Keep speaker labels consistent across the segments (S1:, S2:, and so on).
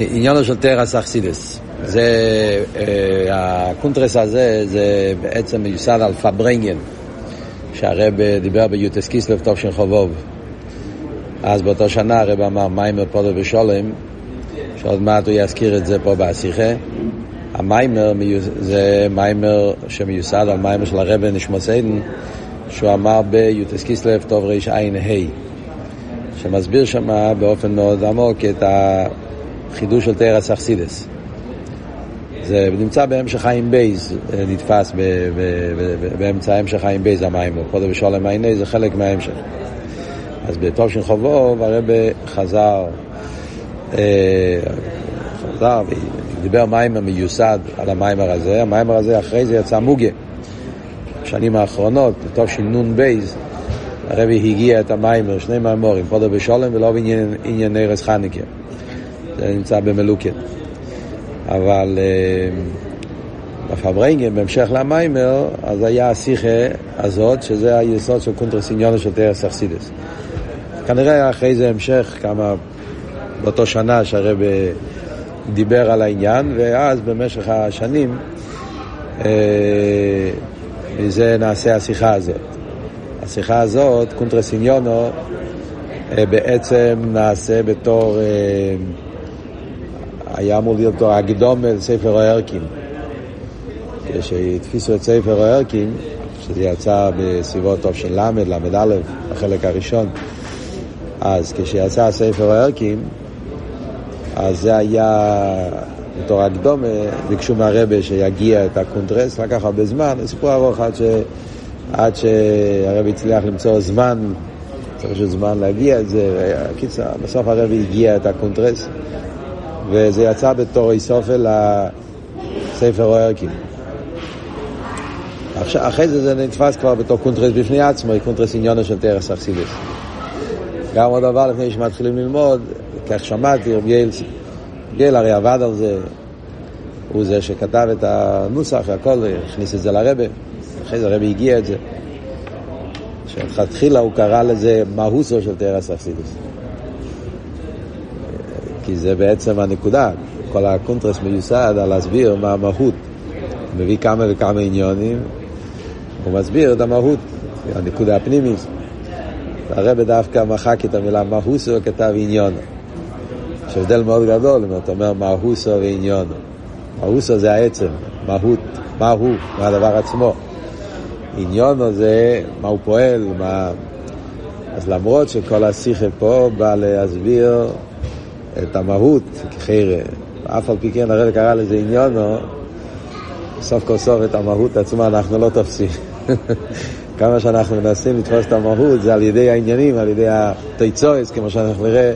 S1: עניינו של תורת החסידות. זה, אה, הקונטרס הזה זה בעצם מיוסד על פארברענגען, שהרבי דיבר בי"ט כסלו תשכ"ו. אז באותו שנה הרבי אמר מאמר פדה בשלום, שעוד מעט הוא יזכיר את זה פה בשיחה. המאמר זה מאמר שמיוסד על מאמר של הרבי נשמתו עדן, שהוא אמר בי"ט כסלו תרע"ה, שמסביר שם באופן מאוד עמוק את החידוש של תורת החסידות. זה נמצא בהמשך עי"ן בי"ת, נדפס ב, ב, ב, באמצע המשך עי"ן בי"ת המאמר, פדה בשלום עיני זה חלק מההמשך. אז בתשכ"ו הרבי חזר, אה, חזר ודיבר מאמר מיוסד על המאמר הזה, המאמר הזה אחרי זה יצא מוגה. בשנים האחרונות, נון בייז, הרבי הגיע את המיימר, שני מיימורים, פודו בשולם ולא בעניין ארז חניקה. זה נמצא במלוקת. אבל בפברנגן, בהמשך למיימר, אז היה השיחה הזאת, שזה היסוד של קונטרס עניונו של תרס אכסידס. כנראה אחרי זה המשך, כמה, באותו שנה שהרב דיבר על העניין, ואז במשך השנים, מזה נעשה השיחה הזאת. השיחה הזאת, קונטרס עניונו, בעצם נעשה בתור... היה אמור להיות אותו הקדום לספר הערכים. כשהתפיסו את ספר הערכים, שזה יצא בסביבות טוב של ל', ל"א, החלק הראשון, אז כשיצא ספר הערכים, אז זה היה בתור הקדום, ביקשו מהרבי שיגיה את הקונטרס, לקח הרבה זמן, סיפור ארוך עד, ש... עד שהרבי הצליח למצוא זמן, צריך של זמן להגיה את זה, קיצר, בסוף הרבי הגיה את הקונטרס. וזה יצא בתור הוספה לספר הערכים. אחרי זה זה נדפס כבר בתור קונטרס בפני עצמו, קונטרס עניינו של תורת החסידות. גם עוד דבר לפני שמתחילים ללמוד, כך שמעתי, רבי יואל כהן הרי עבד על זה, הוא זה שכתב את הנוסח והכל, הכניס את זה לרבי, אחרי זה הרבי הגיה את זה. שלכתחילה הוא קרא לזה מהותו של תורת החסידות. כי זה בעצם הנקודה. כל הקונטרס מיוסד על להסביר מה המהות. מביא כמה וכמה עניינים, הוא מסביר את המהות, הנקודה הפנימית. הרב דווקא מחק את המילה מהוסו וכתב עניון. יש הבדל מאוד גדול אם אתה אומר מהוסו ועניון. מהוסו זה העצם, מהות, מה הוא, מה הדבר עצמו. עניונו זה מה הוא פועל, מה... אז למרות שכל השיחה פה בא להסביר את המהות, כחיר, אף על פי כן הרב קרא לזה עניונו, סוף כל סוף את המהות עצמה אנחנו לא תופסים. כמה שאנחנו מנסים לתפוס את המהות זה על ידי העניינים, על ידי התיצורס, כמו שאנחנו נראה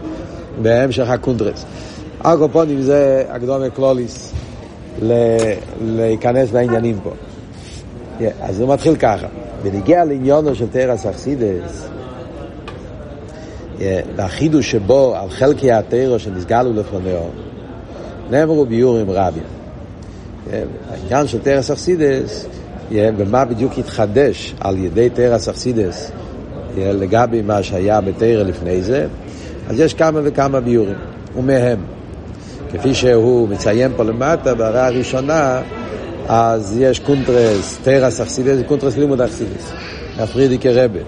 S1: בהמשך הקונטרס. על כל פנים זה הקדמה כללית להיכנס לעניינים פה. Yeah, אז הוא מתחיל ככה, בנוגע לעניינו של תורת החסידות, והחידוש שבו על חלקי התורה שנתגלו לפניו, נאמרו ביאורים רבים. העניין של תורת החסידות, ומה בדיוק התחדש על ידי תורת החסידות לגבי מה שהיה בתורה לפני זה, אז יש כמה וכמה ביאורים, ומהם. כפי שהוא מציין פה למטה, בהערה הראשונה, אז יש קונטרס, תורת החסידות וקונטרס לימוד החסידות, הפריערדיקער רבי.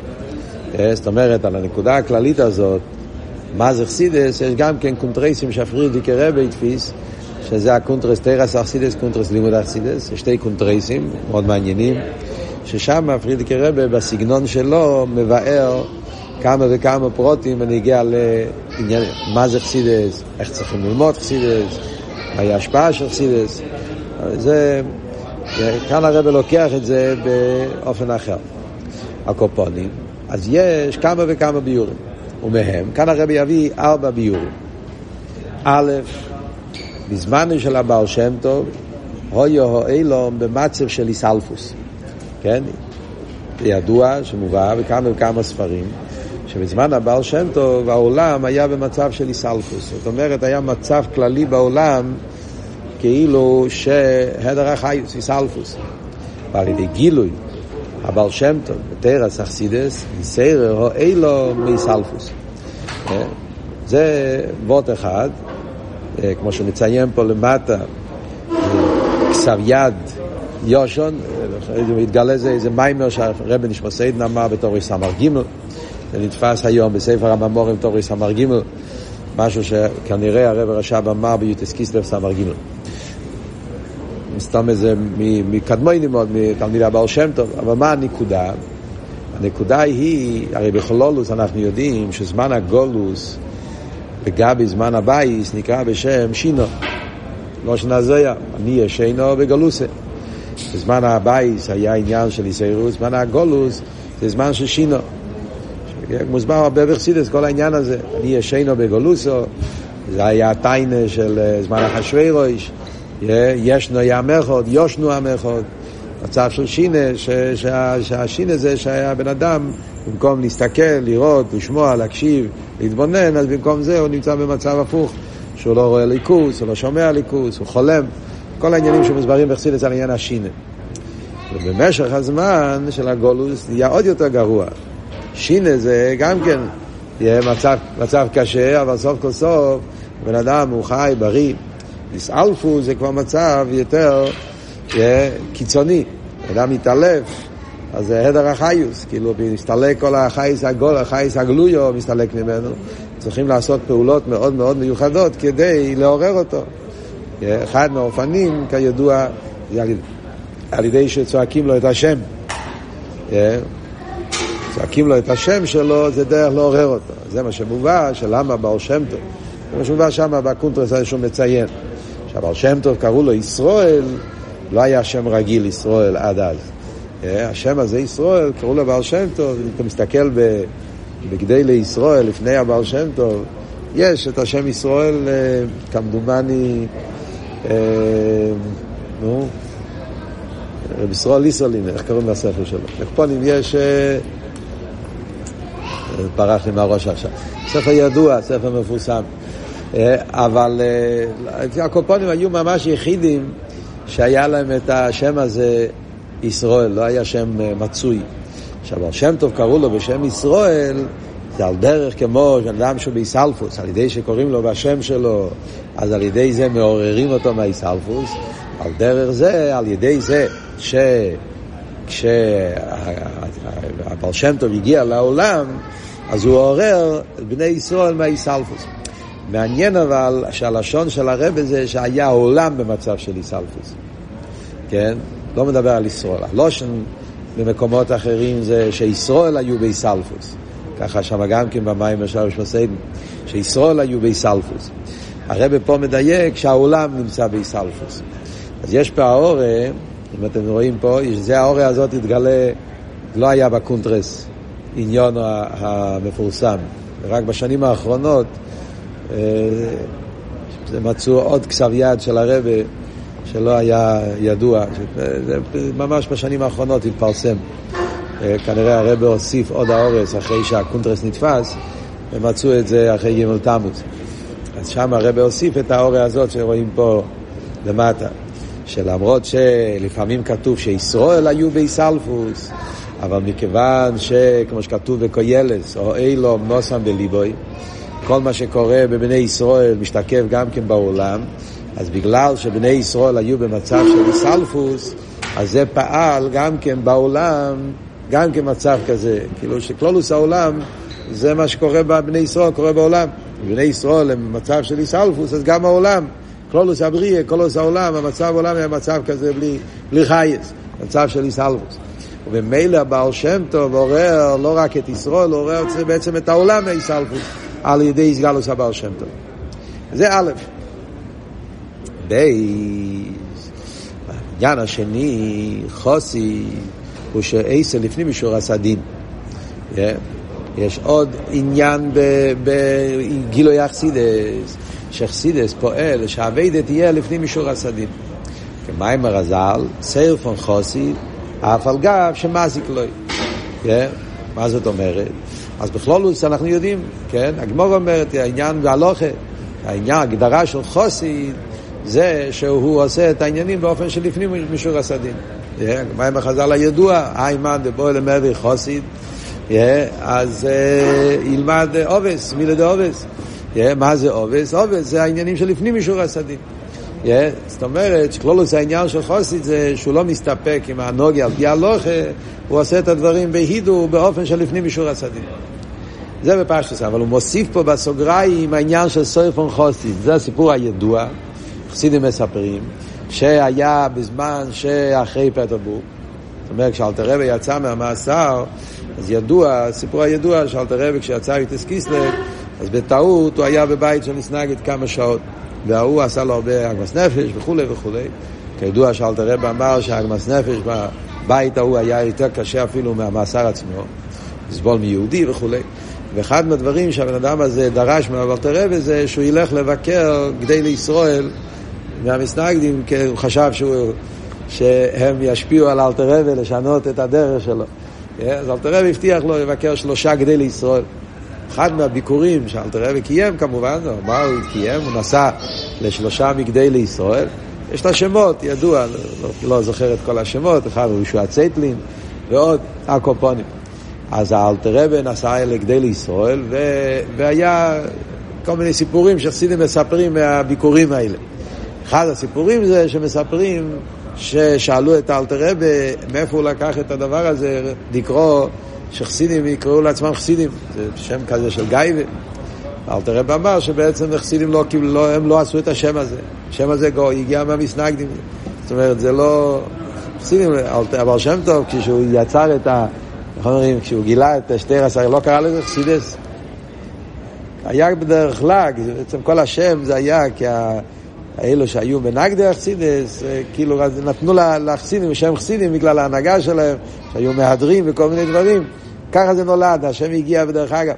S1: זאת אומרת, על הנקודה הכללית הזאת, מה זה חסידות, יש גם כן קונטרסים שהפריערדיקער רבי הדפיס, שזה הקונטרס תורת החסידות, קונטרס לימוד החסידות, יש שתי קונטרסים מאוד מעניינים, ששם פריערדיקער רבי בסגנון שלו מבאר כמה וכמה פרטים בנוגע לעניין מה זה חסידות, איך צריכים ללמוד חסידות, מהי ההשפעה של חסידות. זה, כאן הרבי לוקח את זה באופן אחר. על כל פנים, אז יש כמה וכמה ביאורים, ומהם, כאן הרבי יביא ארבע ביאורים. א', בזמן של הבעל שם טוב, הויו הואלום במצב של איסלפוס. כן? ידוע שמובא בכמה וכמה ספרים, שבזמן הבעל שם טוב העולם היה במצב של איסלפוס. זאת אומרת, היה מצב כללי בעולם כאילו שהדר החיוס, איסלפוס. ועל ידי גילוי הבעל שם טוב, בתרס אכסידס, מסיירר הו אילו מיסלפוס. זה וורט אחד, כמו שמציין פה למטה, כתב יד ישן, מתגלה זה איזה מאמר שהרבי נשמתו עדן אמר בתרס"ג זה נדפס היום בספר המאמרים תרס"ג משהו שכנראה הרב רש"ב אמר בי"ט כסלו ס"ג סתם איזה מקדמוני מאוד, מתלמיד הבעל שם טוב, אבל מה הנקודה? הנקודה היא, הרי בכללות אנחנו יודעים שזמן הגלות לגבי זמן הבית נקרא בשם שינה. כלשון הזוהר, אני ישנה בגלותא. בזמן הבית היה עניין של איסאירוס, זמן הגלות זה זמן של שינה. מוסבר הרבה בחסידות כל העניין הזה, אני ישנה בגלותא, זה היה טענה של המן אחשוורוש, ישנו יאמר יושנו יאמר מצב של שינה, שהשינה זה שהיה בן אדם, במקום להסתכל, לראות, לשמוע, להקשיב, להתבונן, אז במקום זה הוא נמצא במצב הפוך, שהוא לא רואה ליכוס, הוא לא שומע ליכוס, הוא חולם, כל העניינים שמוסברים בחסידס על עניין השינה. ובמשך הזמן של הגולוס נהיה עוד יותר גרוע. שינה זה גם כן יהיה מצב, מצב קשה, אבל סוף כל סוף בן אדם הוא חי, בריא. נסאלפו זה כבר מצב יותר קיצוני. אדם מתעלף, אז זה הדר החיוס, כאילו מסתלק כל החייס הגול, החייס הגלויו מסתלק ממנו. צריכים לעשות פעולות מאוד מאוד מיוחדות כדי לעורר אותו. אחד מהאופנים, כידוע, זה על ידי שצועקים לו את השם. צועקים לו את השם שלו, זה דרך לעורר אותו. זה מה שמובא, שלמה בעל שם טוב. זה מה שמובא שם בקונטרס הזה שהוא מציין. שהבעל שם טוב קראו לו ישראל, לא היה שם רגיל ישראל עד אז. השם הזה ישראל, קראו לו בעל שם טוב, אם אתה מסתכל בגדי לישראל, לפני הבעל שם טוב, יש את השם ישראל, כמדומני, נו, רב ישראל ליסרלין, איך קוראים לספר שלו? לקפונים יש, פרח לי מהראש עכשיו. ספר ידוע, ספר מפורסם. אבל הקופונים היו ממש יחידים שהיה להם את השם הזה ישראל, לא היה שם מצוי. עכשיו, השם טוב קראו לו בשם ישראל, זה על דרך כמו אדם שהוא באיסלפוס, על ידי שקוראים לו בשם שלו, אז על ידי זה מעוררים אותו מהאיסלפוס, על דרך זה, על ידי זה ש... כשהבר שם טוב הגיע לעולם, אז הוא עורר את בני ישראל מהאיסלפוס. מעניין אבל שהלשון של הרב זה שהיה עולם במצב של איסלפוס. כן? לא מדבר על ישראל. הלושן במקומות אחרים זה שישראל היו באיסלפוס. ככה שם גם כן במים בשלב שמסיידן, שישראל היו באיסלפוס. הרב פה מדייק שהעולם נמצא באיסלפוס. אז יש פה הערה, אם אתם רואים פה, זה הערה הזאת התגלה, לא היה בקונטרס עניינה המפורסם. רק בשנים האחרונות מצאו עוד כתב יד של הרבי שלא היה ידוע, זה ממש בשנים האחרונות התפרסם. כנראה הרבי הוסיף עוד הערות אחרי שהקונטרס נדפס, הם מצאו את זה אחרי ג' תמוז. אז שם הרבה הוסיף את האורה הזאת שרואים פה למטה. שלמרות שלפעמים כתוב שישראל היו באיסלפוס, אבל מכיוון שכמו שכתוב בקוילס, או אילום נוסם בליבוי, כל מה שקורה בבני ישראל משתקף גם כן בעולם, אז בגלל שבני ישראל היו במצב של איסלפוס, אז זה פעל גם כן בעולם, גם כן מצב כזה. כאילו שכלולוס העולם, זה מה שקורה בבני ישראל, קורה בעולם. בני ישראל הם במצב של איסלפוס, אז גם העולם, כלולוס הבריאה, כלולוס העולם, המצב העולם היה מצב כזה בלי, בלי חייס, מצב של איסלפוס. ומילא הבעל שם טוב עורר לא רק את ישראל, עורר בעצם את העולם מאיסלפוס. על ידי סגלוס הבעל שם טוב. זה א', בייס, העניין השני, חוסי, הוא שעשר לפנים משור הסדין. יש עוד עניין בגילוי אכסידס, שאכסידס פועל, שהאביידה תהיה לפנים משור הסדין. כמים הרז"ל, סייר פון חוסי, אף על גב שמזיק לו. מה זאת אומרת? אז בכלולוס אנחנו יודעים, כן? הגמור אומרת, העניין בהלוכה, העניין, הגדרה של חוסי, זה שהוא עושה את העניינים באופן שלפנים משור הסדין. מה עם החז"ל הידוע, איימן דבוי למבי חוסיד, אז ילמד עובס, מילה דעובס. מה זה עובס? עובס זה העניינים שלפנים אישור הסדין. זאת אומרת, שכלולוס העניין של חוסית זה שהוא לא מסתפק עם הנוגי על פי הלוכה, הוא עושה את הדברים בהידו באופן של לפנים אישור הסדין. זה בפשטוס, אבל הוא מוסיף פה בסוגריים העניין של סויפון חוסית. זה הסיפור הידוע, חסידים מספרים, שהיה בזמן שאחרי פטרבורג. זאת אומרת, כשאלתר רבי יצא מהמאסר, אז ידוע, הסיפור הידוע שאלתר רבי כשיצא איתס קיסלב, אז בטעות הוא היה בבית של נסנגת כמה שעות. וההוא עשה לו הרבה אגמס נפש וכולי וכולי. כידוע שאלתר רבי אמר שהאגמס נפש בבית ההוא היה יותר קשה אפילו מהמאסר עצמו, לסבול מיהודי וכולי. ואחד מהדברים שהבן אדם הזה דרש מאלתר רבי זה שהוא ילך לבקר גדי לישראל מהמסנגדים, כי הוא חשב שהוא, שהם ישפיעו על אלתר רבי לשנות את הדרך שלו. אז אלתר רבי הבטיח לו לבקר שלושה גדי לישראל. אחד מהביקורים שאלתר רבי קיים כמובן, מה הוא קיים? הוא נסע לשלושה מגדי לישראל. יש את השמות, ידוע, לא, לא זוכר את כל השמות, אחד הוא ישוע צייטלין ועוד הקופונים. אז האלתר רבי נסע לגדי לישראל ו... והיה כל מיני סיפורים שחסידים מספרים מהביקורים האלה. אחד הסיפורים זה שמספרים ששאלו את האלתר רבי מאיפה הוא לקח את הדבר הזה לקרוא שחסידים יקראו לעצמם חסידים, זה שם כזה של גייבה. אלתר רב אמר שבעצם חסידים לא, לא, הם לא עשו את השם הזה. השם הזה הגיע מהמסנגדים. זאת אומרת, זה לא... חסידים, אבל שם טוב, כשהוא יצר את ה... איך אומרים, כשהוא גילה את שתי רס"ר, לא קרא לזה חסידס. היה בדרך כלל, בעצם כל השם זה היה כי האלו שהיו בנגדי החסידס, כאילו נתנו לחסידים שם חסידים בגלל ההנהגה שלהם, שהיו מהדרים וכל מיני דברים. ככה זה נולד, השם הגיע בדרך אגב.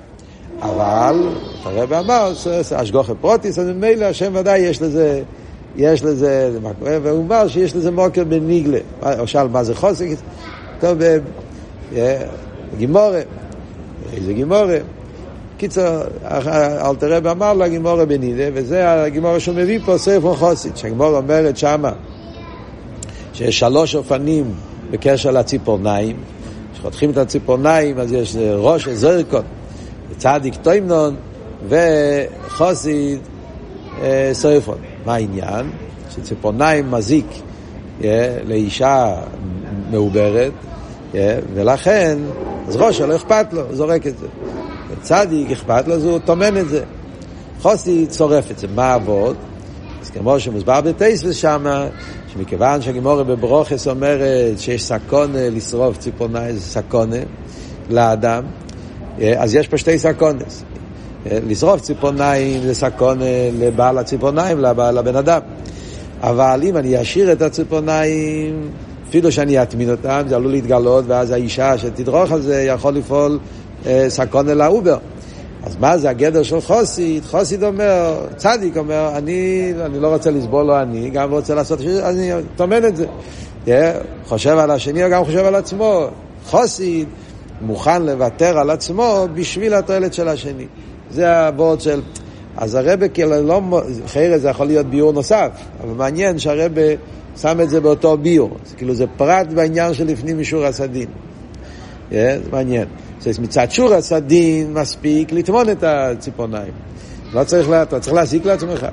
S1: אבל, הרב אמר, אשגוכי פרוטיס, אז ממילא השם ודאי יש לזה, יש לזה, והוא אמר שיש לזה מוקר בניגלה. למשל, מה זה חוסק? טוב, גימורה. איזה גימורה? קיצר, אלתר רב אמר לה גימורה בנידה, וזה הגימורה שהוא מביא פה, ספר חוסית, שהגימורה אומרת שמה, שיש שלוש אופנים בקשר לציפורניים, כשחותכים את הציפורניים אז יש ראש זרקון, צדיק טוימנון וחוסית אה, סויפון. מה העניין? שציפורניים מזיק אה, לאישה מעוברת, אה, ולכן, אז ראש לא אכפת לו, זורק את זה. צדיק אכפת לו, אז הוא טומן את זה. חוסי צורף את זה. מה עבוד? אז כמו שמוסבר בטייסבס שמה, שמכיוון שהגימורה בברוכס אומרת שיש סקונה לשרוף ציפורניים, זה סקונה לאדם, אז יש פה שתי סקונס. לשרוף ציפורניים זה סקונה לבעל הציפורניים, לבן אדם. אבל אם אני אשאיר את הציפורניים, אפילו שאני אטמין אותם, זה עלול להתגלות, ואז האישה שתדרוך על זה יכול לפעול סקונה לאובר. אז מה זה הגדר של חוסיד? חוסיד אומר, צדיק אומר, אני, אני לא רוצה לסבול לו אני, גם רוצה לעשות, אני טומן את זה. Yeah, חושב על השני, או גם חושב על עצמו. חוסיד מוכן לוותר על עצמו בשביל התועלת של השני. זה הוורד של... אז הרבה כאילו לא... חיירה זה יכול להיות ביור נוסף, אבל מעניין שהרבה שם את זה באותו ביור. כאילו זה פרט בעניין של לפנים משורת הסדין. Yeah, זה מעניין. אז מצד שור הסדין מספיק לטמון את הציפורניים. לא צריך, לה, אתה צריך להסיק לעצמך.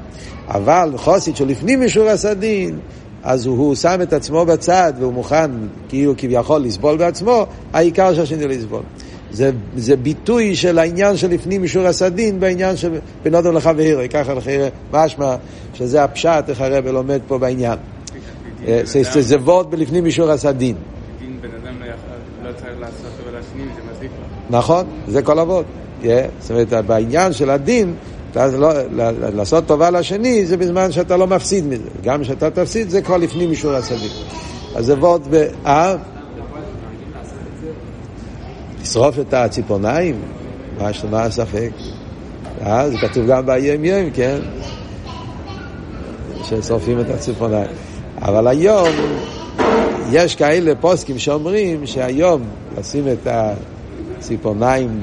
S1: אבל חוסית שלפנים משור הסדין, אז הוא, הוא שם את עצמו בצד והוא מוכן כאילו כביכול לסבול בעצמו, העיקר שהשני לא יסבול. זה, זה ביטוי של העניין של לפנים משור הסדין בעניין של בין אדם לחברו, ככה לחברו, משמע שזה הפשט איך הרב לומד פה בעניין. זה וורד בלפנים משור הסדין.
S2: דין בן אדם לא צריך לעשות אבל זה מזיק
S1: נכון, זה כל אבות. זאת אומרת, בעניין של הדין, לא, לעשות טובה לשני זה בזמן שאתה לא מפסיד מזה. גם כשאתה תפסיד זה כבר לפנים משור הסדין. אז זה וורד ב... אה? לשרוף את הציפורניים? מה הספק? אה, זה כתוב גם ביום יום, כן? ששורפים את הציפורניים. אבל היום יש כאלה פוסקים שאומרים שהיום לשים את הציפורניים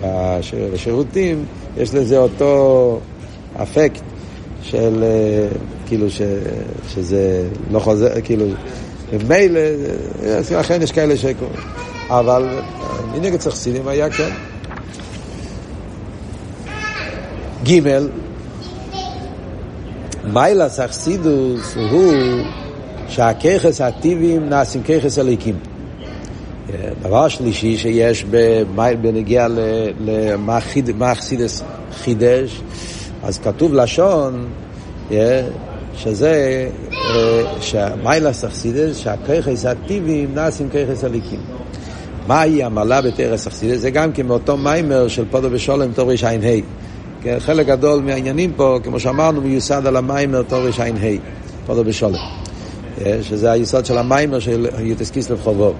S1: בשירותים, יש לזה אותו אפקט של כאילו ש, שזה לא חוזר, כאילו, מילא, לכן יש כאלה שקוראים. אבל מנגד צריך סינים היה כן. ג' מיילס אכסידוס הוא שהככס הטיביים נעשים ככס הליקים. דבר שלישי שיש בנגיע למה אכסידס חידש, אז כתוב לשון שזה, שמיילס אכסידס, שהככס הטיביים נעשים ככס הליקים. מהי המעלה בתרס אכסידס? זה גם כן מאותו מיימר של פודו בשולם תורש ע"ה. כן, חלק גדול מהעניינים פה, כמו שאמרנו, מיוסד על המיימר תורש ע"ה, פודו בשולם. אה, שזה היסוד של המיימר של יוטס קיסלב חובו.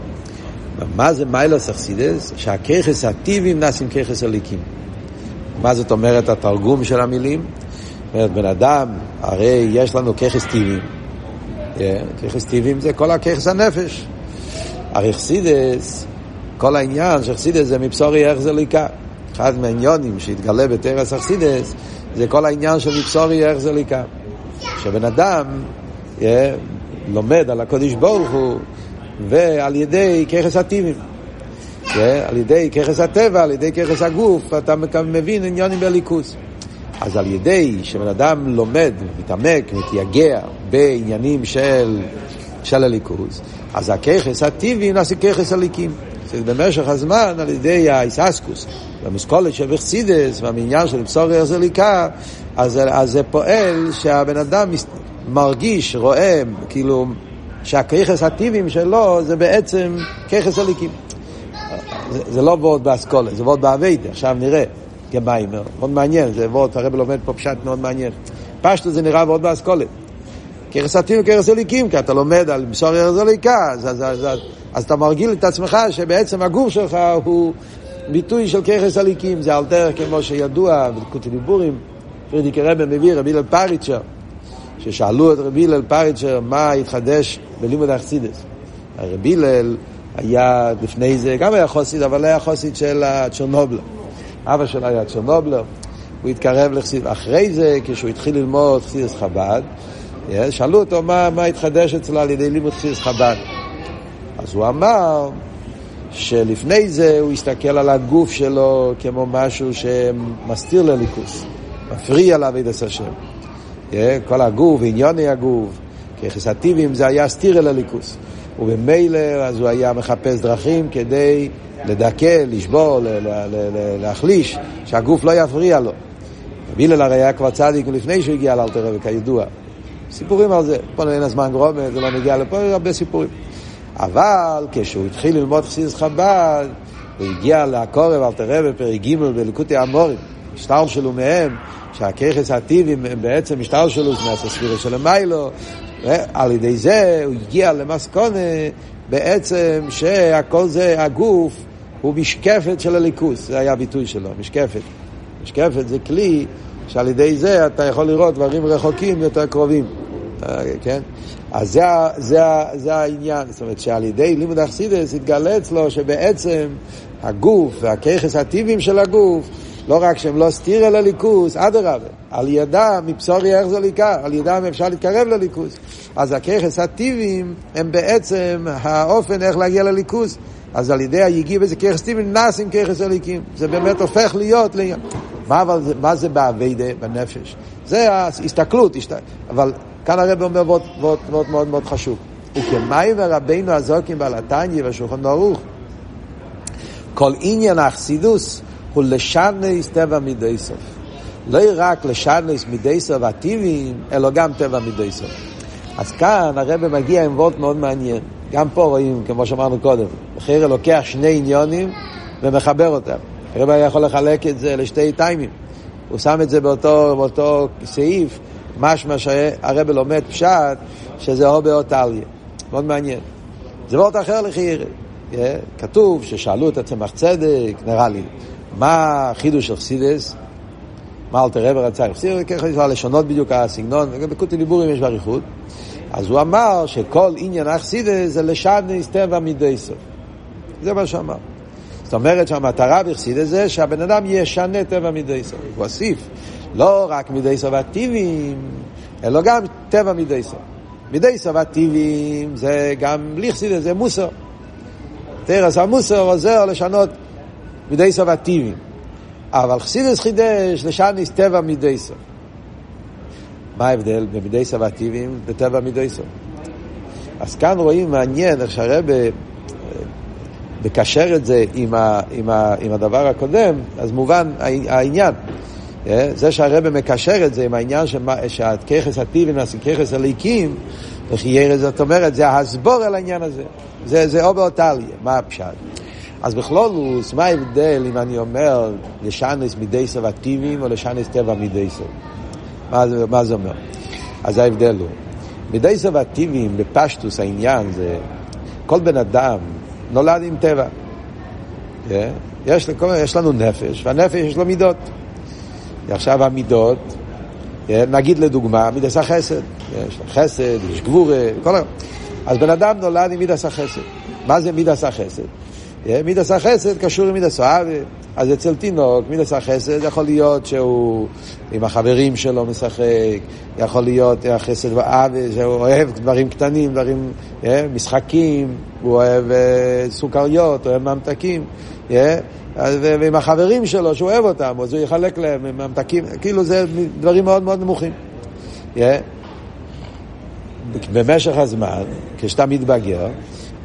S1: מה זה מיילוס אכסידס? שהככס הטיביים נעשים ככס הליקים. מה זאת אומרת התרגום של המילים? זאת אומרת, בן אדם, הרי יש לנו ככס טיביים. אה, ככס טיביים זה כל הככס הנפש. הרי חסידס, כל העניין של חסידס זה מבשורי איך זה ליקה. אחד מהעניונים שהתגלה בתרס אכסידס זה כל העניין של מבשורי איך זה ליקה. שבן אדם yeah, לומד על הקודש ברוך הוא ועל ידי ככס הטיבים. Yeah, על ידי ככס הטבע, על ידי ככס הגוף, אתה מבין עניונים בליכוס. אז על ידי שבן אדם לומד, מתעמק, מתייגע בעניינים של, של הליכוס, אז הככס הטיבי נעשה ככס הליקים. במשך הזמן על ידי האיססקוס והמסכולת של וחסידס והמניין של בשור הרזליקה אז, אז זה פועל שהבן אדם מרגיש, רואה, כאילו שהכיכס הטיביים שלו זה בעצם כיכס הליקים. זה, זה לא וורד באסכולת, זה וורד באביידה, עכשיו נראה כמיימר, מאוד מעניין, זה וורד, הרב לומד פה פשט מאוד מעניין. פשטו זה נראה וורד באסכולת ככס הטיביים וככס הליקים, כי אתה לומד על בשור הרזליקה אז, אז, אז, אז אז אתה מרגיל את עצמך שבעצם הגוף שלך הוא ביטוי של כוחות אלוקיים. זה על דרך כמו שידוע בליקוטי דיבורים, פריערדיקע רבי מביא רבי הלל פריצ'ר, ששאלו את רבי הלל פריצ'ר מה התחדש בלימוד החסידות. רבי הלל היה לפני זה, גם היה חסיד, אבל היה חסיד של צ'רנובלר. אבא שלו היה צ'רנובלר, הוא התקרב לחסיד. אחרי זה, כשהוא התחיל ללמוד חסידות חב"ד, שאלו אותו מה, מה התחדש אצלו על ידי לימוד חסידס חב"ד. אז הוא אמר שלפני זה הוא הסתכל על הגוף שלו כמו משהו שמסתיר לליכוס, מפריע לעבודת השם. כל הגוף, עניוני הגוף, כחסטיבים זה היה סתיר אל הליכוס. ובמילא אז הוא היה מחפש דרכים כדי לדכא, לשבור, להחליש, שהגוף לא יפריע לו. רבי הלל הרי היה כבר צדיק לפני שהוא הגיע לאלתר רבי, כידוע. סיפורים על זה, פה אין הזמן גרומת, זה לא מגיע לפה, הרבה סיפורים. אבל כשהוא התחיל ללמוד חסידס חב"ד, הוא הגיע לעקורב אל תראה בפרק ג' בליקוטי המורים, משטר שלו מהם, שהככס הטיביים הם בעצם משטר שלו, זה מהספירה של המיילו, על ידי זה הוא הגיע למסקונה בעצם שהכל זה, הגוף הוא משקפת של הליכוס, זה היה הביטוי שלו, משקפת. משקפת זה כלי שעל ידי זה אתה יכול לראות דברים רחוקים יותר קרובים, כן? אז זה, זה, זה העניין, זאת אומרת שעל ידי לימוד אכסידס התגלה אצלו שבעצם הגוף והככס הטיביים של הגוף, לא רק שהם לא סתיר אל הליכוס, אדרבה, על ידם מבשורי איך זה ליקה, על ידם אפשר להתקרב לליכוס. אז הככס הטיביים הם בעצם האופן איך להגיע לליכוס. אז על ידי היגיע בזה ככס טיביים נעשים ככס הליקים. זה באמת הופך להיות, מה, אבל, מה זה באביידה, בנפש? זה ההסתכלות, אבל כאן הרב אומר ועוד, ועוד מאוד מאוד חשוב. וכמאי ורבינו הזוקים בעל התניא והשולחן ערוך. כל עניין האכסידוס הוא לשנס טבע מידי סוף. לא רק לשנס מידי סוף הטיביים, אלא גם טבע מידי סוף. אז כאן הרב מגיע עם וורט מאוד מעניין. גם פה רואים, כמו שאמרנו קודם, חיירה לוקח שני עניונים ומחבר אותם. הרב היה יכול לחלק את זה לשתי טיימים. הוא שם את זה באותו, באותו סעיף, משמע שהרב לומד פשט, שזה או באות טליה. מאוד מעניין. זה וורט אחר לחיירה. כתוב ששאלו את הצמח צדק, נראה לי, מה החידוש של חסידס? מה אלתר רב רצה חסידס? ככה יש לשונות בדיוק הסגנון, בקוטי דיבורים יש באריכות. אז הוא אמר שכל עניין החסידס זה לשדניס טבע מדי סוף. זה מה שאמר. זאת אומרת שהמטרה בחסידס זה שהבן אדם ישנה טבע מדי סוף. הוא הוסיף, לא רק מדי סוף הטיביים, אלא גם טבע מדי סוף. מדי סוף הטיביים זה גם בלי חסידס, זה מוסר. תרס המוסר עוזר לשנות מדי סוף הטיביים. אבל חסידס חידש לשניס טבע מידייסו. מה ההבדל בין מידייסו והטיבים לטבע מידייסו? אז כאן רואים מעניין איך שהרבא מקשר את זה עם, ה, עם, ה, עם הדבר הקודם, אז מובן העניין. אה, זה שהרבא מקשר את זה עם העניין שהככס הטיבים ככס הליקים, וחיירס, זאת אומרת, זה ההסבור על העניין הזה. זה, זה או באותליה, מה הפשט? אז בכלולוס, מה ההבדל אם אני אומר לשנס מדי סבטיבים או לשנס טבע מדי סב? מה, מה זה אומר? אז ההבדל הוא, מדי סבטיבים בפשטוס העניין זה, כל בן אדם נולד עם טבע. Yeah. אה? יש, יש לנו נפש, והנפש יש לו מידות. עכשיו המידות, yeah, אה, נגיד לדוגמה, מידס החסד. יש חסד, יש גבורה, כל ה... אז בן אדם נולד עם מידס החסד. מה זה מידס החסד? מידס החסד קשור עם מידס האבי. אז אצל תינוק, מידס החסד יכול להיות שהוא עם החברים שלו משחק, יכול להיות החסד ואבי, שהוא אוהב דברים קטנים, דברים, משחקים, הוא אוהב סוכריות, אוהב ממתקים, ועם החברים שלו שהוא אוהב אותם, אז הוא יחלק להם ממתקים, כאילו זה דברים מאוד מאוד נמוכים. במשך הזמן, כשאתה מתבגר,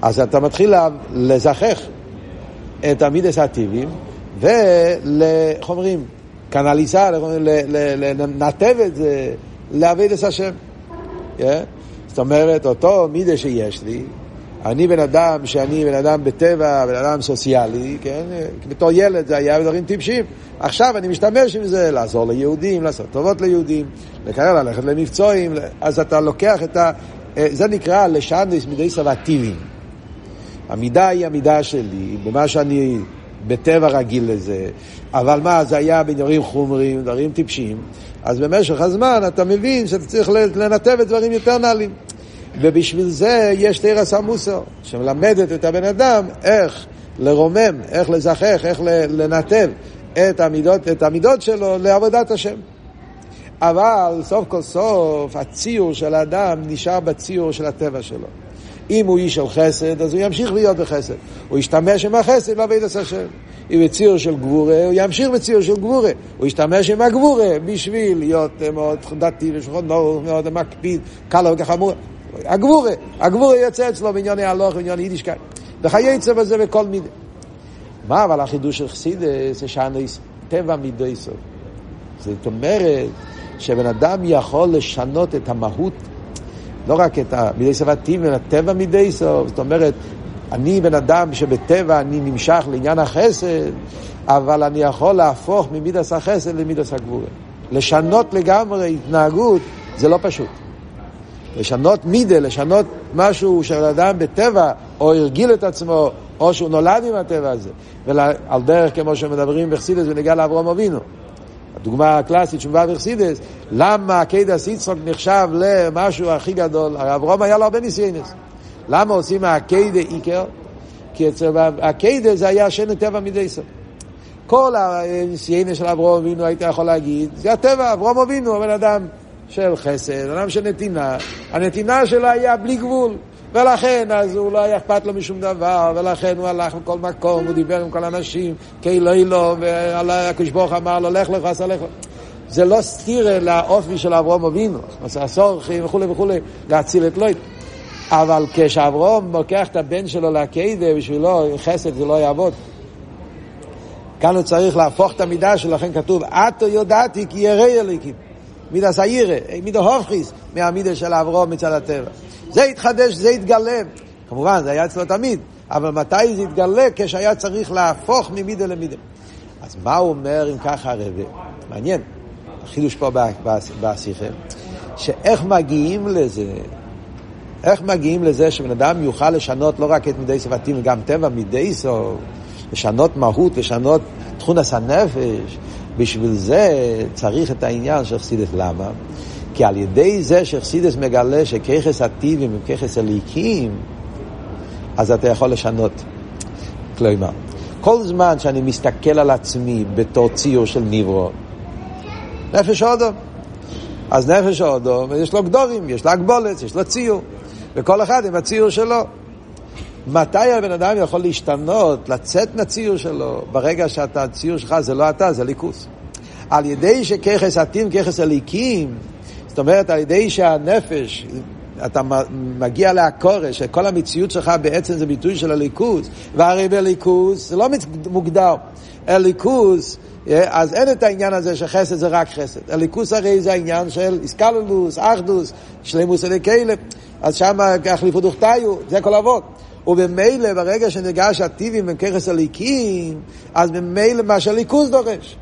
S1: אז אתה מתחיל לזכך את המידס הטיביים, ואיך אומרים, קנליסה, לנתב את זה לעבד השם. Yeah? זאת אומרת, אותו מידה שיש לי, אני בן אדם שאני בן אדם בטבע, בן אדם סוציאלי, כן? בתור ילד זה היה דברים טיפשים. עכשיו אני משתמש עם זה לעזור ליהודים, לעשות טובות ליהודים, לקרר ללכת למבצועים, אז אתה לוקח את ה... אה, זה נקרא לשנדס מידי סבטיביים. המידה היא המידה שלי, במה שאני בטבע רגיל לזה, אבל מה, זה היה בדברים חומריים, דברים טיפשים, אז במשך הזמן אתה מבין שאתה צריך לנתב את דברים יותר נעלים. ובשביל זה יש תרס המוסר, שמלמדת את הבן אדם איך לרומם, איך לזכך, איך לנתב את המידות, את המידות שלו לעבודת השם. אבל סוף כל סוף הציור של האדם נשאר בציור של הטבע שלו. אם הוא איש של חסד, אז הוא ימשיך להיות בחסד. הוא ישתמש עם החסד לעבוד את השם. אם הוא ציור של גבורה, הוא ימשיך בציור של גבורה. הוא ישתמש עם הגבורה בשביל להיות מאוד דתי ושכונות, מאוד מקפיד, קל וכחמור. הגבורה, הגבורה יוצא אצלו בענייני הלוך ובענייני יידישקייט. וכייצא בזה בכל מידי. מה אבל החידוש של חסידס זה שאנוס טבע מידי סוף. זאת אומרת שבן אדם יכול לשנות את המהות, לא רק את המידי סוף הטבע, טבע מידי סוף. זאת אומרת, אני בן אדם שבטבע אני נמשך לעניין החסד, אבל אני יכול להפוך ממידס החסד למידס הגבורה. לשנות לגמרי התנהגות זה לא פשוט. לשנות מידה, לשנות משהו של אדם בטבע, או הרגיל את עצמו, או שהוא נולד עם הטבע הזה. ועל דרך כמו שמדברים בחסידס ונגיע לאברום אבינו. הדוגמה הקלאסית שמובאה בחסידס, למה הקיידס יצחוק נחשב למשהו הכי גדול? הרי אברום היה לו הרבה ניסיינס. למה עושים מהקיידה איקר? כי אצל הקיידה זה היה שן הטבע מדי סוף. כל הניסיינס של אברום אבינו היית יכול להגיד, זה הטבע, אברום אבינו, הבן אדם של חסד, אדם של נתינה. הנתינה שלו היה בלי גבול. ולכן, אז הוא לא היה אכפת לו משום דבר, ולכן הוא הלך לכל מקום, הוא דיבר עם כל האנשים, כאילו אילו, והקדוש ברוך אמר לו, לך לך, עשה לך. זה לא סתיר לאופי של אברום אבינו, הסורכים וכולי וכולי, להציל את לויט. אבל כשאברום לוקח את הבן שלו לעקדה, בשבילו חסד זה לא יעבוד. כאן הוא צריך להפוך את המידה שלו, לכן כתוב, עתו יודעתי כי ירא אליקים. מידה סיירה, מידה הופכיס, מהמידה של אברום מצד הטבע. זה התחדש, זה התגלה. כמובן, זה היה אצלו תמיד, אבל מתי זה התגלה? כשהיה צריך להפוך ממידה למידה. אז מה הוא אומר אם ככה הרבה? מעניין, החידוש פה בשיחה, שאיך מגיעים לזה, איך מגיעים לזה שבן אדם יוכל לשנות לא רק את מידי סבתים, גם טבע מידי סוף, לשנות מהות, לשנות תכונס הנפש, בשביל זה צריך את העניין של חסידס. למה? כי על ידי זה שחסידס מגלה שככס הטיבים הם ככס הליקים, אז אתה יכול לשנות. כלומר, כל זמן שאני מסתכל על עצמי בתור ציור של ניברו, נפש אודום. אז נפש אודום, יש לו גדורים, יש לו הגבולת, יש לו ציור. וכל אחד עם הציור שלו. מתי הבן אדם יכול להשתנות, לצאת מהציור שלו, ברגע שאתה, הציור שלך זה לא אתה, זה ליכוס. על ידי שככס עתים ככס הליקים, זאת אומרת, על ידי שהנפש, אתה מגיע לעקורש, שכל המציאות שלך בעצם זה ביטוי של הליכוס, והרי בליכוס זה לא מוגדר. הליכוס, אז אין את העניין הזה שחסד זה רק חסד. הליכוס הרי זה העניין של איסקלולוס, אחדוס, שלמוס אליקיילה, אז שם החליפו דוכתיו, זה כל אבות. וממילא ברגע שנרגש הטיבים הם ככס הליקים, אז ממילא מה שהליכוס דורש.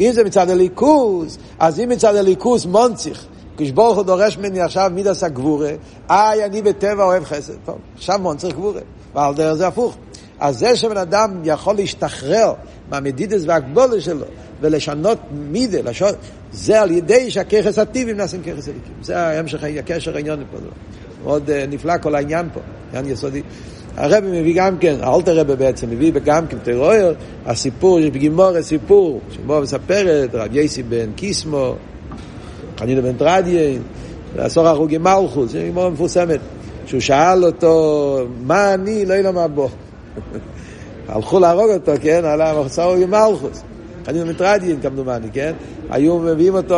S1: אם זה מצד הליכוס, אז אם מצד הליכוס מונציך, כשברוך הוא דורש ממני עכשיו מידס הגבורה, איי, אני בטבע אוהב חסד. טוב, עכשיו מונציך גבורה, ועל דרך זה הפוך. אז זה שבן אדם יכול להשתחרר מהמדידס והגבולה שלו ולשנות מידה, לשון, זה על ידי שהככס הטיבים נעשים ככס הליקים. זה ההמשך, הקשר העניין פה. מאוד uh, נפלא כל העניין פה, עניין יסודי. הרב מביא גם כן, האלטר רב בעצם מביא גם כן תרויר, הסיפור בגימור הסיפור, שבו מספרת רב יסי בן קיסמו, חנינה בן טרדיה, ועשור הרוגי מלכוס, זה גימור מפורסמת, שהוא שאל אותו, מה אני, לא מה בו. הלכו להרוג אותו, כן, על המחסור הרוגי מלכוס. חנינה בן טרדיה, כמדומני, כן? היו מביאים אותו,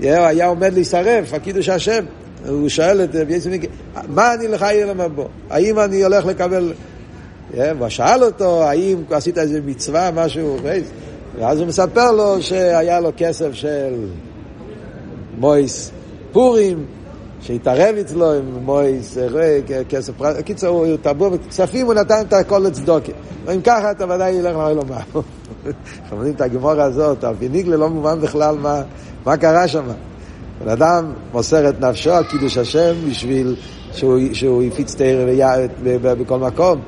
S1: היה עומד להישרף, הקידוש השם. הוא שואל את רבי יצחק, מה אני לך יהיה למבוא? האם אני הולך לקבל... הוא שאל אותו, האם עשית איזה מצווה, משהו, ואז הוא מספר לו שהיה לו כסף של מויס פורים, שהתערב אצלו עם מויס, כסף פרט, קיצור, הוא טבור בכספים, הוא נתן את הכל לצדוקה. ואם ככה אתה ודאי ילך לעולם הבא. אנחנו יודעים את הגמורה הזאת, הפיניגלה לא מובן בכלל מה קרה שם. בן אדם מוסר את נפשו על קידוש השם בשביל שהוא, יפיץ תרא בכל מקום.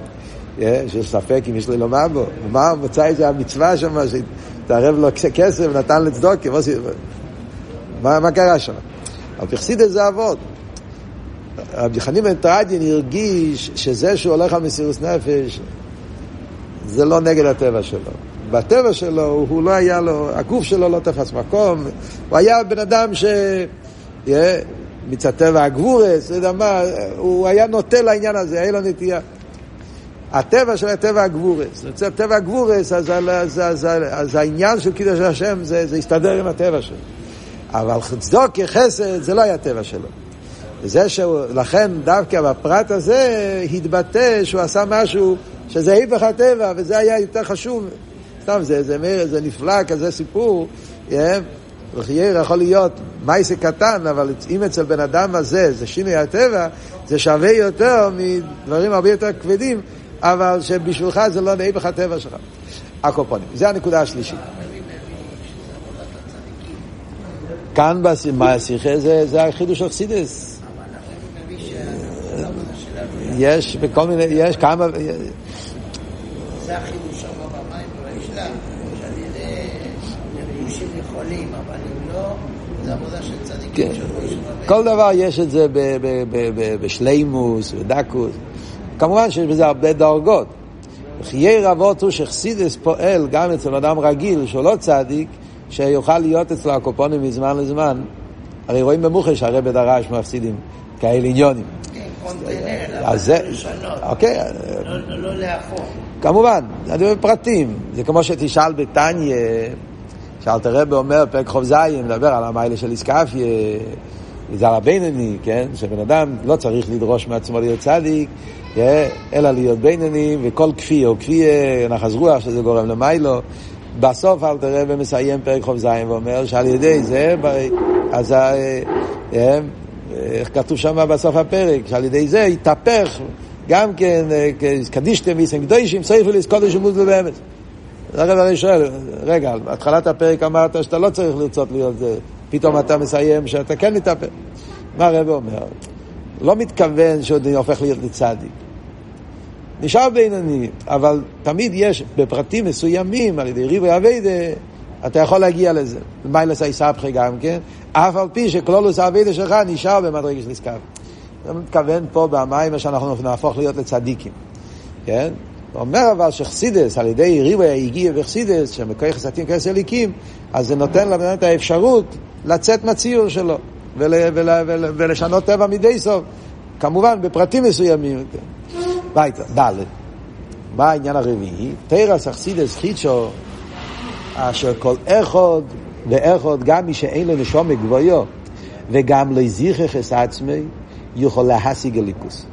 S1: שיש ספק אם יש לו לומר בו. מה מצא איזה המצווה שם, שהתערב לו כסף, נתן לצדוקה, מה, מה קרה שם? אבל פרסיד את זה אבות. רבי חנין בן טרדיין הרגיש שזה שהוא הולך על מסירות נפש, זה לא נגד הטבע שלו. בטבע שלו, הוא לא היה לו, הגוף שלו לא תפס מקום, הוא היה בן אדם ש... מצד טבע הגבורס, אתה יודע מה, הוא היה נוטה לעניין הזה, היה לו נטייה. הטבע של הטבע הגבורס, מצד טבע הגבורס, אז, אז, אז, אז, אז העניין של קידוש השם זה, זה הסתדר עם הטבע שלו. אבל צדוק כחסד זה לא היה הטבע שלו. וזה שהוא, לכן דווקא בפרט הזה התבטא שהוא עשה משהו שזה היפך הטבע, וזה היה יותר חשוב. סתם, זה, זה, זה, זה נפלא, כזה סיפור. וחייר יכול להיות מייסה קטן, אבל אם אצל בן אדם הזה זה שינוי הטבע, זה שווה יותר מדברים הרבה יותר כבדים, אבל שבשבילך זה לא נהפך הטבע שלך. הקופונים. זה הנקודה השלישית. כאן בשיחה זה, זה החידוש של חסידס. יש בכל מיני, יש כמה...
S3: זה החידוש שם במים ברישלה, שעל ידי פירושים יכולים, אבל אם לא, זה עבודה של צדיקים
S1: כן. כל דבר יש את זה בשלימוס, בדקוס. כמובן שיש בזה הרבה דרגות. חיי רבות הוא שחסידס פועל גם אצל אדם רגיל שהוא לא צדיק, שיוכל להיות אצלו הקופונים מזמן לזמן. הרי רואים במוחש הרבי דרש מפסידים כאלה עניונים. אז זה, אוקיי.
S3: לא, לא לאחור.
S1: כמובן, אני אומר פרטים. זה כמו שתשאל בתניא, שאלת רבי אומר, פרק חוב זין, מדבר על המיילה של איסקפיה, זה על הבינוני, כן? שבן אדם לא צריך לדרוש מעצמו להיות צדיק, אלא להיות בינוני, וכל כפי או כפי נחז רוח שזה גורם למיילו. בסוף אל תראה ומסיים פרק זין ואומר שעל ידי זה, אז איך כתוב שם בסוף הפרק, שעל ידי זה התהפך גם כן, קדישתם ויסם קדושים, סייפו לזכודש ומוזלו באמת. הרב הרי שואל, רגע, בהתחלת הפרק אמרת שאתה לא צריך לרצות להיות זה, פתאום אתה מסיים שאתה כן מתהפך. מה הרב אומר? לא מתכוון שעוד הופך להיות לצדיק. נשאר בינוני, אבל תמיד יש בפרטים מסוימים, על ידי ריבוי אביידה, אתה יכול להגיע לזה. מיילס היסבכי גם כן, אף על פי שכלולוס האביידה שלך נשאר במדרגה של נזכר. זה מתכוון פה במים שאנחנו נהפוך להיות לצדיקים. כן? הוא אומר אבל שחסידס, על ידי ריבוי הגיע וחסידס, שמקוי חסתים כסר ליקים, אז זה נותן לבן את האפשרות לצאת מהציור שלו ול, ול, ול, ולשנות טבע מדי סוף. כמובן, בפרטים מסוימים. ביתה, ד' מה העניין הרביעי? תרס אכסידס חיצ'ו אשר כל אחד ואחד, גם מי שאין לו נשום גבויו וגם לא זיכך עצמי, יכול להשיג הליכוס.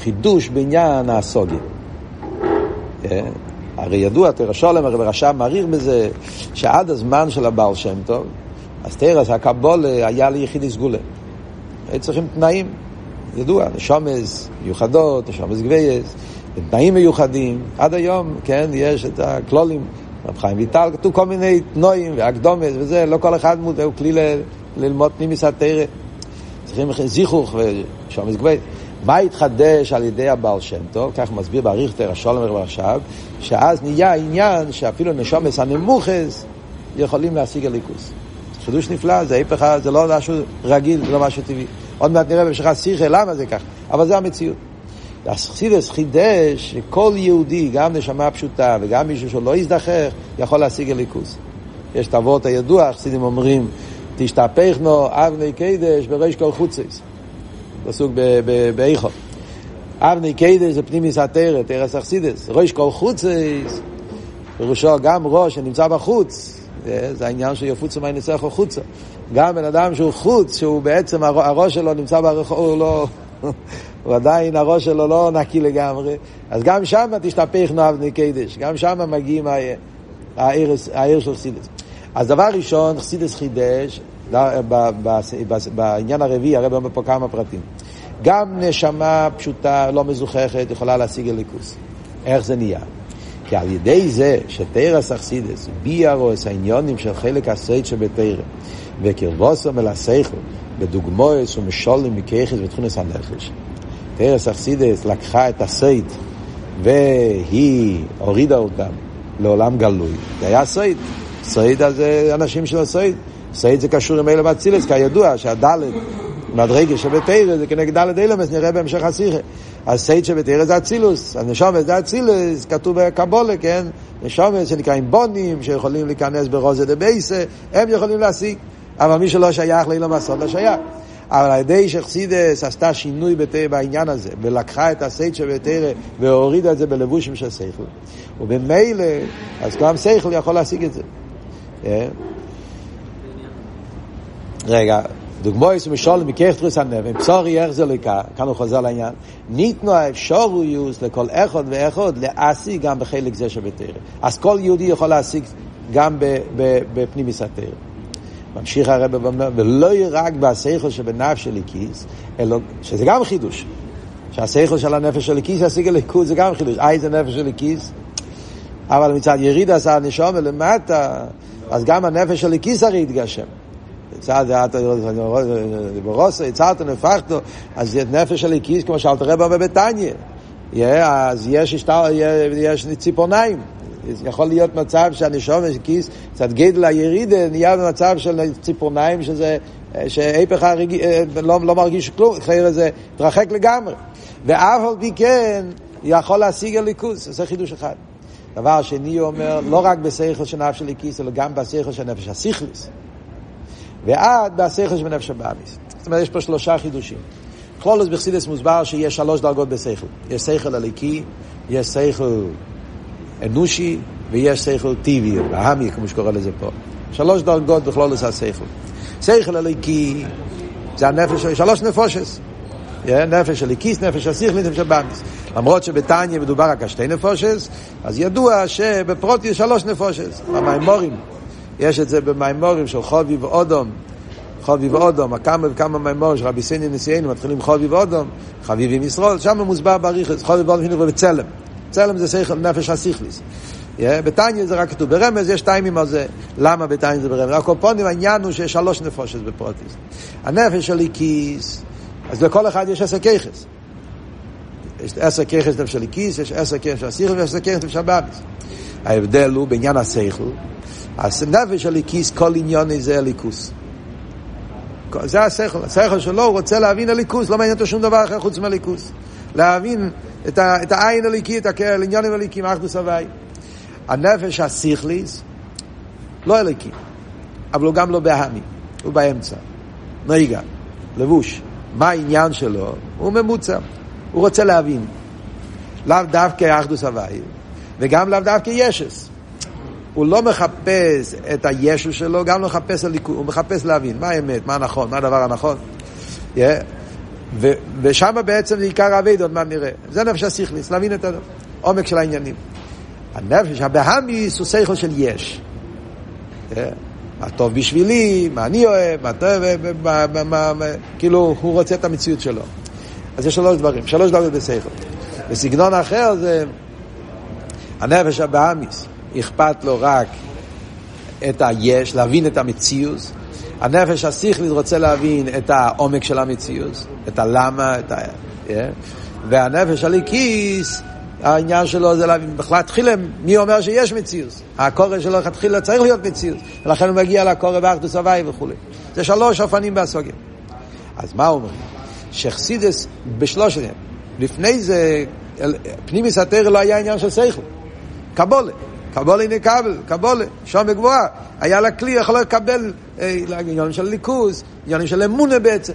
S1: חידוש בעניין הסוגיה. אה? הרי ידוע, תרא שולם, הרי רשם מעריך בזה, שעד הזמן של הבעל שם טוב, אז תרס הקבולה היה ליחידי סגולה. היו צריכים תנאים, ידוע, נשומס מיוחדות, נשומס גבייס, תנאים מיוחדים. עד היום, כן, יש את הכלולים, רב חיים ויטל, כתוב כל מיני תנועים והקדומס וזה, לא כל אחד מודה, הוא כלי ל- ללמוד פנימיס התרא. צריכים זיכוך ושומס גבייס. מה התחדש על ידי הבעל שם טוב, כך מסביר באריכטר השולם עכשיו, שאז נהיה העניין שאפילו נשומס הנמוכס יכולים להשיג הליכוס. חידוש נפלא, זה ההפך, זה לא משהו רגיל, זה לא משהו טבעי. עוד מעט נראה במשך השיחה למה זה כך, אבל זה המציאות. אסכסידס חידש שכל יהודי, גם נשמה פשוטה וגם מישהו שלא יזדחך, יכול להשיג הליכוס. יש את האבות הידוע, החסידים אומרים, תשתפכנו אבני קדש בריש כל חוצץ. פסוק באיכו. אבני קדש זה פנימיס התרא, תרס אכסידס. ראש כל חוצץ, פירושו גם ראש שנמצא בחוץ, זה העניין שיפוצו מה ינצח החוצה. גם בן אדם שהוא חוץ, שהוא בעצם הראש שלו נמצא ברחוב, הוא לא... הוא עדיין הראש שלו לא נקי לגמרי, אז גם שם תשתפך נאב נקדש, גם שם מגיעים העיר של חסידות. אז דבר ראשון, חסידות חידש, בעניין הרביעי, הרי אומר פה כמה פרטים. גם נשמה פשוטה, לא מזוככת, יכולה להשיג אלוקות. איך זה נהיה? כי על ידי זה שתורת החסידות ביארו את העניינים של חלק הסוד שבתורה וקירבתו אל השכל בדוגמאות ומשלים מכוחות ותכונות הנפש. תורת החסידות לקחה את הסוד והיא הורידה אותם לעולם גלוי. זה היה סוד. סוד זה אנשים של הסוד. סוד זה קשור עם אלה באצילות, כידוע שהד' מדרגות שבתורה זה כנגד דלת אילמס, נראה בהמשך השיחה. אז סוד שבתורה זה אצילות, אז נשמות זה אצילות, כתוב בקבלה, כן? נשמות שנקראים בנים, שיכולים להיכנס ברזא דביתא, הם יכולים להשיג. אבל מי שלא שייך לעולם הסוד לא שייך. אבל על ידי שחסידות עשתה שינוי בתורה בעניין הזה, ולקחה את הסוד שבתורה והורידה את זה בלבושים של שכל. ובמילא, אז גם שכל יכול להשיג את זה. רגע, דוגמאוס ומשול מככתרוס הנבן, פסורי איך זה לקה, כאן הוא חוזר לעניין, ניתנו האפשוריוס לכל אחד ואחד להשיג גם בחלק זה שבתרא. אז כל יהודי יכול להשיג גם בפנימיס התרא. ממשיך הרב ואומר, ולא רק בהשכל שבנפש של הקיס, אלא, שזה גם חידוש. שהשכל של הנפש של הקיס ישיג הליכוד זה גם חידוש. אי זה נפש של הקיס, אבל מצד יריד עשה הנשום ולמטה, אז גם הנפש של הקיס הרי יתגשם. צעד ברוסו, יצרת נפחתו, אז נפש של הקיס, כמו שאלת רבא בביתניה. אז יש, יש ציפורניים. יכול להיות מצב שהנשום כיס, קצת גדל הירידה, נהיה במצב של ציפורניים, שזה, שהיפך הרגיל, לא, לא מרגיש כלום, אחרי זה התרחק לגמרי. ואף על פי כן, יכול להשיג הליכוס, זה חידוש אחד. דבר שני הוא אומר, לא רק בשכל של נפש של הכיס, אלא גם בשכל של נפש הסיכליס. ועד בשכל של נפש הבאמיס. זאת אומרת, יש פה שלושה חידושים. כלולוס בחסידס מוסבר שיש שלוש דרגות בשכל. יש שכל הליקי, יש שכל אנושי ויש שכל טבעי, בהמי, כמו שקורא לזה פה. שלוש דרגות בכלולוס השכל. שכל הליקי זה הנפש, שלוש נפושס. נפש הליקיס, נפש השכלית, נפש הבאמיס. למרות שבתניא מדובר רק על שתי נפושס, אז ידוע שבפרוט יש שלוש נפושס. המימורים, יש את זה במימורים של חובי ואודום, חובי ואודום, כמה וכמה מימורים של רבי סני נשיאנו, מתחילים חובי ואודום, חביב עם ישראל, שם מוסבר בריחס, חובי ואודום חינוך בצלם. צלם זה שכל נפש הסיכליס. בתניא זה רק כתוב, ברמז יש טיימים על זה. למה בתניא זה ברמז? הקופונים העניין הוא שיש שלוש נפושת בפרוטיס. הנפש של איקיס, אז לכל אחד יש עשר ככס. יש עשר ככס נפש של איקיס, יש עשר ככס של הסיכל ויש עשר ככס נפש הבאביס. ההבדל הוא בעניין השכל. אז נפש של איקיס, כל עניון זה הליכוס. זה השכל, השכל שלו, הוא רוצה להבין הליכוס, לא מעניין אותו שום דבר אחר חוץ מהליכוס. להבין את, ה, את העין הליקי, את הקרל, עניונים הליקים, אחדוס הוואי. הנפש הסיכליס, לא הליקי, אבל הוא גם לא בהמי, הוא באמצע. נהיגה, לבוש. מה העניין שלו? הוא ממוצע. הוא רוצה להבין. לאו דווקא אחדוס הוואי, וגם לאו דווקא ישס. הוא לא מחפש את הישו שלו, גם לא מחפש הליכוד, הוא מחפש להבין מה האמת, מה נכון, מה הדבר הנכון. Yeah. ו- ושם בעצם זה עיקר האביידות, מה נראה. זה נפש הסיכליס, להבין את העומק של העניינים. הנפש הבהמיס הוא שכל של יש. Yeah. מה טוב בשבילי, מה אני אוהב, מה טוב, מה, מה, מה, מה, כאילו הוא רוצה את המציאות שלו. אז יש שלוש דברים, שלוש דברים בשכל. בסגנון אחר זה הנפש הבאמיס, אכפת לו רק את היש, להבין את המציאות. הנפש השכלית רוצה להבין את העומק של המציאות, את הלמה, את ה... Yeah. והנפש הליקיס, העניין שלו זה להבין, בכלל תחילה, מי אומר שיש מציאות? הקורא שלו תחילה צריך להיות מציאות, ולכן הוא מגיע לקורא באחדוס הוואי וכו'. זה שלוש אופנים בסוגיה. אז מה אומרים? שחסידס בשלושת לפני זה, פנימיס התרא לא היה עניין של שכל. קבולה. קבולה נקבל, קבולה, שם גבוהה. היה לה כלי, יכול לקבל אה, עניינים של ליכוז, עניינים של אמונה בעצם.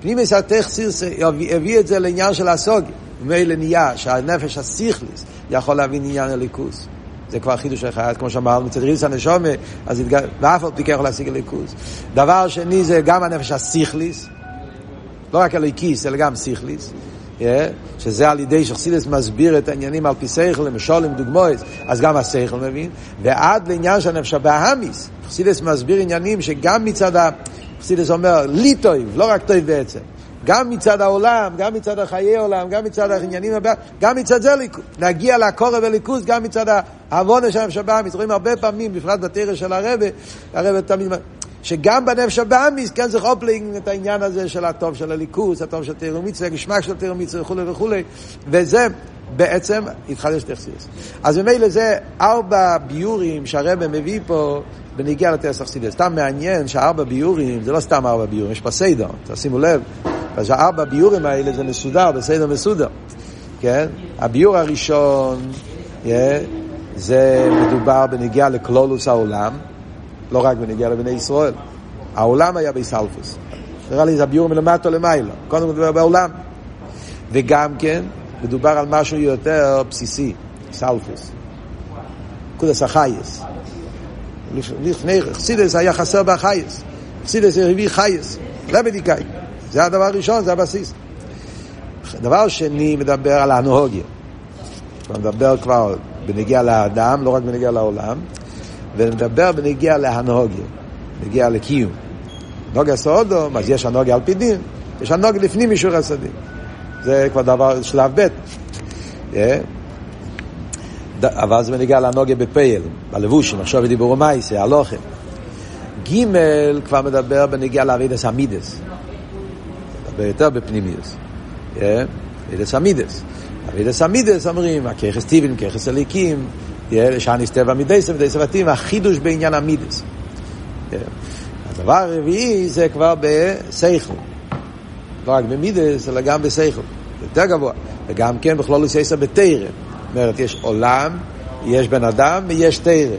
S1: פנימיס התכסיס הביא את זה לעניין של הסוגיה. ממילא נהיה שהנפש הסיכליס יכול להבין עניין הליכוז. זה כבר חידוש אחד, כמו שאמרנו, מצד ריס הנשומה, אז התג... ואף על פי כן יכול להשיג הליכוז. דבר שני זה גם הנפש הסיכליס, לא רק הליקיס, אלא גם סיכליס. שזה על ידי שחסידס מסביר את העניינים על פי שכל, למשל עם דוגמאות, אז גם השכל מבין, ועד לעניין של נפש הבאמיס, חסידס מסביר עניינים שגם מצד ה... חסידס אומר, לי טוב, לא רק טוב בעצם, גם מצד העולם, גם מצד החיי עולם, גם מצד העניינים גם מצד זה ליכוז. נגיע לקורא וליכוז גם מצד העוונה של הנפש. רואים הרבה פעמים, בפרט בתרא של הרבה, הרבה תמיד... שגם בנפש הבאמיס, כן צריך אופלינג את העניין הזה של הטוב של הליכוז, הטוב של תרא ומצווה, הגשמק של תרא ומצווה וכולי וכולי, וזה בעצם התחדש תכסיס. אז ממילא זה ארבע ביורים שהרבא מביא פה בניגיע לתרס אכסידס. סתם מעניין שארבע ביורים, זה לא סתם ארבע ביורים, יש פה סדר, תשימו לב. אז הארבע ביורים האלה זה מסודר, בסדר מסודר. כן? הביור הראשון, yeah, זה מדובר בניגיע לקלולוס העולם. לא רק בנגיע לבני ישראל. העולם היה בסלפוס. נראה לי זה הביור מלמטה למעלה. קודם מדובר בעולם. וגם כן, מדובר על משהו יותר בסיסי, סלפוס. קודס החייס. לפני חסידס היה חסר בחייס. חסידס הביא חייס. לבדיקאי. זה הדבר הראשון, זה הבסיס. דבר שני מדבר על האנהוגיה. מדבר כבר בנגיע לאדם, לא רק בנגיע לעולם. ונדבר בנוגע להנהגה, בנוגע לקיום. הנהגת האדם, אז יש הנהגה על פי דין, יש הנהגה לפנים משורת הדין. זה כבר דבר, שלב ב'. Yeah. אבל זה בנוגע להנהגה בפועל, בלבושים, מחשבה דיבור מעשה, הלוחם. ג' כבר מדבר בנוגע לעבודת המידות. מדבר יותר בפנימיות. עבודת המידות. עבודת המידות אומרים, הכוחות טבעיים, כוחות אלוקיים, שאניס טבע מידס ומידס ותים, החידוש בעניין המידס. הדבר הרביעי זה כבר בסייכל. לא רק במידס, אלא גם בסייכל. יותר גבוה. וגם כן בכלול יסייסה בתרא. זאת אומרת, יש עולם, יש בן אדם ויש תרא.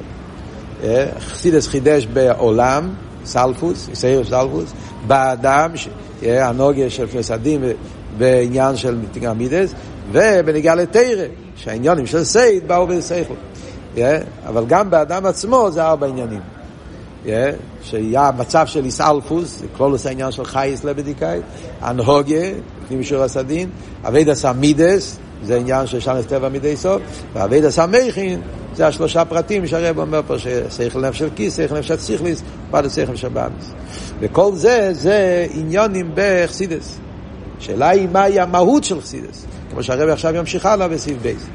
S1: חסידס חידש בעולם, סלפוס, יסייר סלפוס, באדם, הנוגיה של פסדים בעניין של מידס, ובנגיעה לתרא, שהעניונים של סייד באו בסייכל. אבל גם באדם עצמו זה ארבע עניינים. שיהיה מצב של איסאלפוס, זה כל עושה עניין של חייס לבדיקאי, אנהוגיה, לפנים אישור הסדין, אביד הסמידס, זה עניין של שנס טבע מדי סוף, ואביד הסמכין, זה השלושה פרטים שהרב אומר פה, ששכל נפש של כיס, שכל נפש של ציכליס, ועד השכל של. וכל זה, זה עניונים בחסידס. שאלה היא מהי המהות של חסידס, כמו שהרב עכשיו ימשיך הלאה בסעיף בייס.